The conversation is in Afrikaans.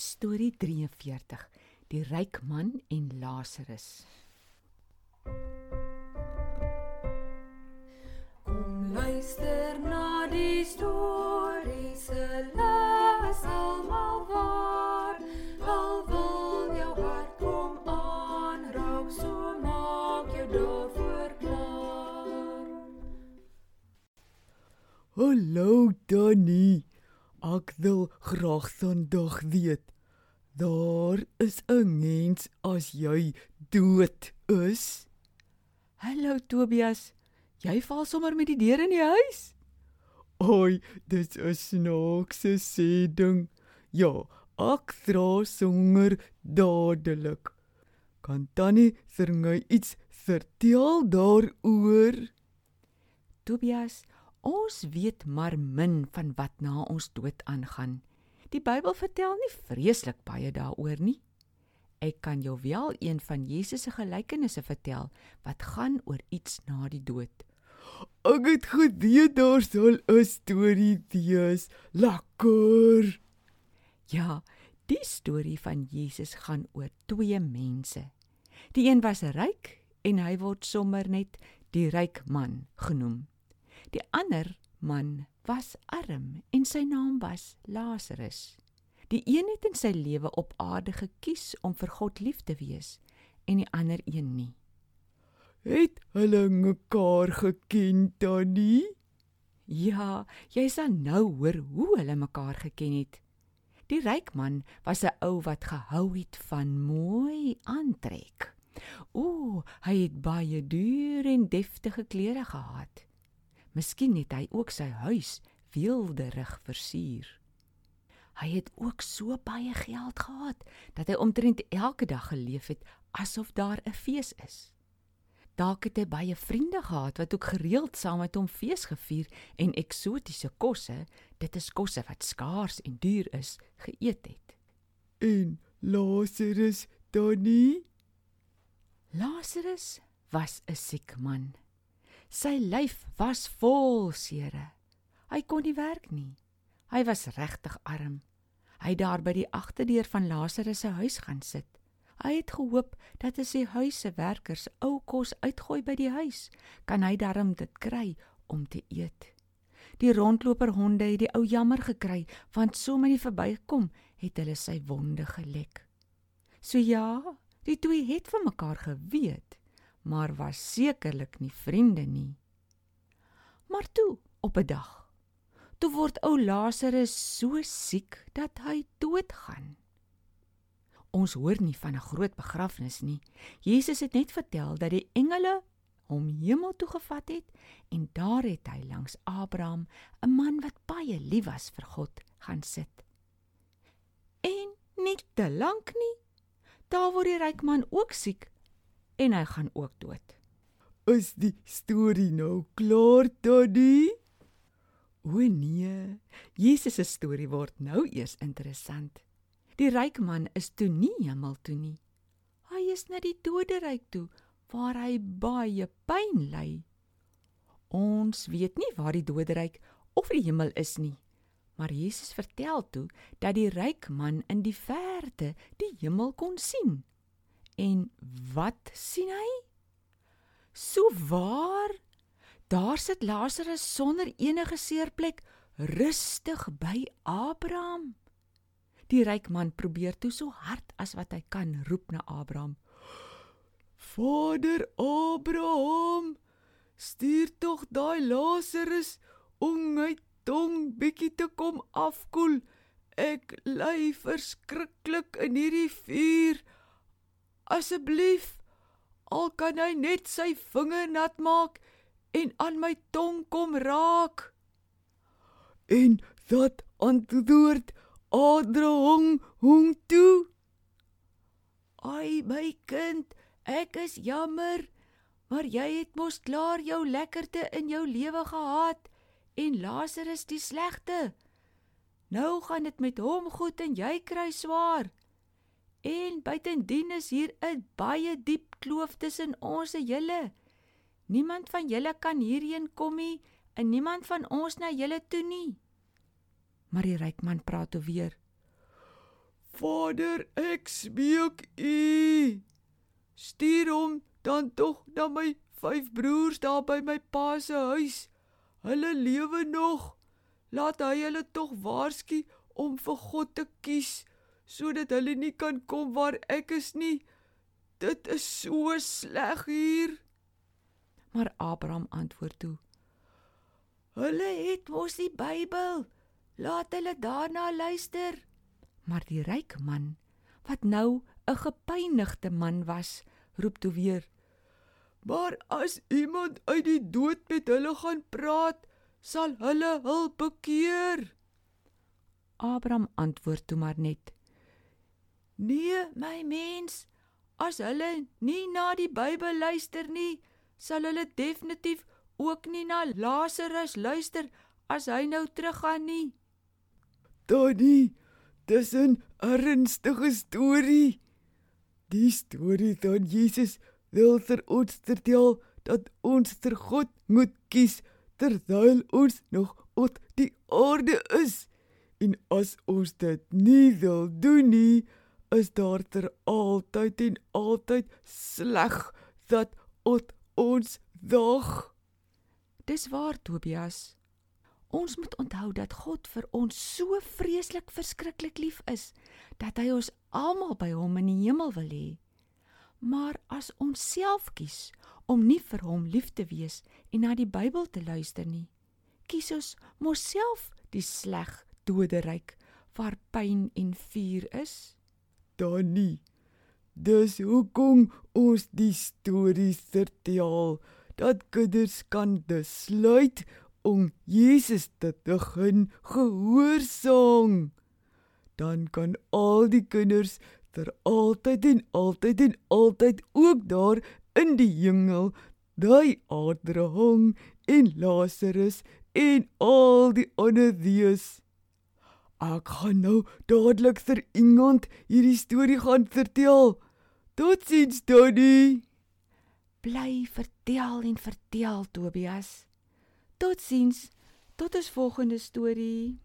Storie 43: Die ryk man en Lazarus. Kom luister na die storie se les almal waar. Al wil jou hart kom aanraak, so maak jou daarvoor klaar. Hallo Danny. Ek wil graag vandag weet. Daar is 'n mens as jy dood is. Hallo Tobias. Jy val sommer met die deur in die huis? Oi, dit is snaakse sê ding. Ja, ek dra songer dadelik. Kan Tannie vir my iets vertel daaroor? Tobias, ons weet maar min van wat na ons dood aangaan. Die Bybel vertel nie vreeslik baie daaroor nie. Ek kan jou wel een van Jesus se gelykenisse vertel wat gaan oor iets na die dood. Ek het geweet daar sal 'n storie wees. Lekker. Ja, die storie van Jesus gaan oor twee mense. Die een was ryk en hy word sommer net die ryk man genoem. Die ander man was arm en sy naam was Lazarus. Die een het in sy lewe op aarde gekies om vir God lief te wees en die ander een nie. Het hulle mekaar geken Tannie? Ja, jy sal nou hoor hoe hulle mekaar geken het. Die ryk man was 'n ou wat gehou het van mooi aantrek. Ooh, hy het baie duur en deftige klere gehad. Miskien het hy ook sy huis weelderig versier. Hy het ook so baie geld gehad dat hy omtrent elke dag geleef het asof daar 'n fees is. Dalk het hy baie vriende gehad wat ook gereeld saam met hom fees gevier en eksotiese kosse, dit is kosse wat skaars en duur is, geëet het. En Lazarus Tannie? Lazarus was 'n siek man. Sy lyf was vol seere. Hy kon nie werk nie. Hy was regtig arm. Hy het daar by die agterdeur van Lazarus se huis gaan sit. Hy het gehoop dat as die huis se werkers ou kos uitgooi by die huis, kan hy darm dit kry om te eet. Die rondloper honde het die ou jammer gekry want sommer nie verbykom het hulle sy wonde gelek. So ja, die twee het van mekaar geweet, maar was sekerlik nie vriende nie. Maar toe, op 'n dag, toe word ou Lazarus so siek dat hy doodgaan. Ons hoor nie van 'n groot begrafnis nie. Jesus het net vertel dat die engele hom hemel toe gevat het en daar het hy langs Abraham, 'n man wat baie lief was vir God, gaan sit. En nie te lank nie, daar word die ryk man ook siek en hy gaan ook dood. Is die storie nou klaar, Tannie? O nee, Jesus se storie word nou eers interessant. Die ryk man is toe nie hemel toe nie. Hy is na die doderyk toe waar hy baie pyn ly. Ons weet nie waar die doderyk of die hemel is nie. Maar Jesus vertel toe dat die ryk man in die verte die hemel kon sien. En wat sien hy? So waar? Daar sit Lazarus sonder enige seerplek, rustig by Abraham. Die ryk man probeer toe so hard as wat hy kan roep na Abraham. Vader Abraham, stuur tog daai Lazarus om my tong bietjie te kom afkoel. Ek ly verskriklik in hierdie vuur. Asseblief, al kan hy net sy vinger nat maak en aan my tong kom raak. En dat antwoord Adrahong hom toe. Ai my kind, ek is jammer, maar jy het mos klaar jou lekkerte in jou lewe gehad en Lazarus die slegte. Nou gaan dit met hom goed en jy kry swaar. En buitendien is hier 'n baie diep kloof tussen ons en julle. Niemand van julle kan hierheen kom nie en niemand van ons na julle toe nie. Maar die ryk man praat toe weer. Vader, ek smeek U. Stuur hom dan tog na my vyf broers daar by my pa se huis. Hulle lewe nog. Laat hy hulle tog waarsku om vir God te kies sodat hulle nie kan kom waar ek is nie. Dit is so sleg hier. Maar Abraham antwoord toe: Hulle het mos die Bybel. Laat hulle daarna luister. Maar die ryk man, wat nou 'n gepynigde man was, roep toe weer: Maar as iemand uit die dood met hulle gaan praat, sal hulle hul bekeer. Abraham antwoord toe maar net: Nee, my mens, as hulle nie na die Bybel luister nie, sal hulle definitief ook nie na Lazarus luister as hy nou teruggaan nie. Tannie, dis 'n ernstige storie. Die storie van Jesus wil vir ons vertel dat ons ter God moet kies terwyl ons nog op die aarde is. En as ons dit nie wil doen nie, is daar ter altyd en altyd sleg dat op ons dag. Dis waar, Tobias. Ons moet onthou dat God vir ons so vreeslik verskriklik lief is dat hy ons almal by hom in die hemel wil hê. Maar as ons self kies om nie vir hom lief te wees en na die Bybel te luister nie, kies ons mos self die sleg doderyk waar pyn en vuur is. Dan nie. Dis hoekom ons die stories vertel dat kinders kan besluit om Jesus te begin gehoorsaam. Dan kan al die kinders vir altyd en altyd en altyd ook daar in die hemel daai Abraham en Lazarus en al die ander wees. Ek gaan nou dadelik vir iemand hierdie storie gaan vertel. Totsiens, Donnie. Bly vertel en vertel Tobias. Totsiens. Tot ons volgende storie.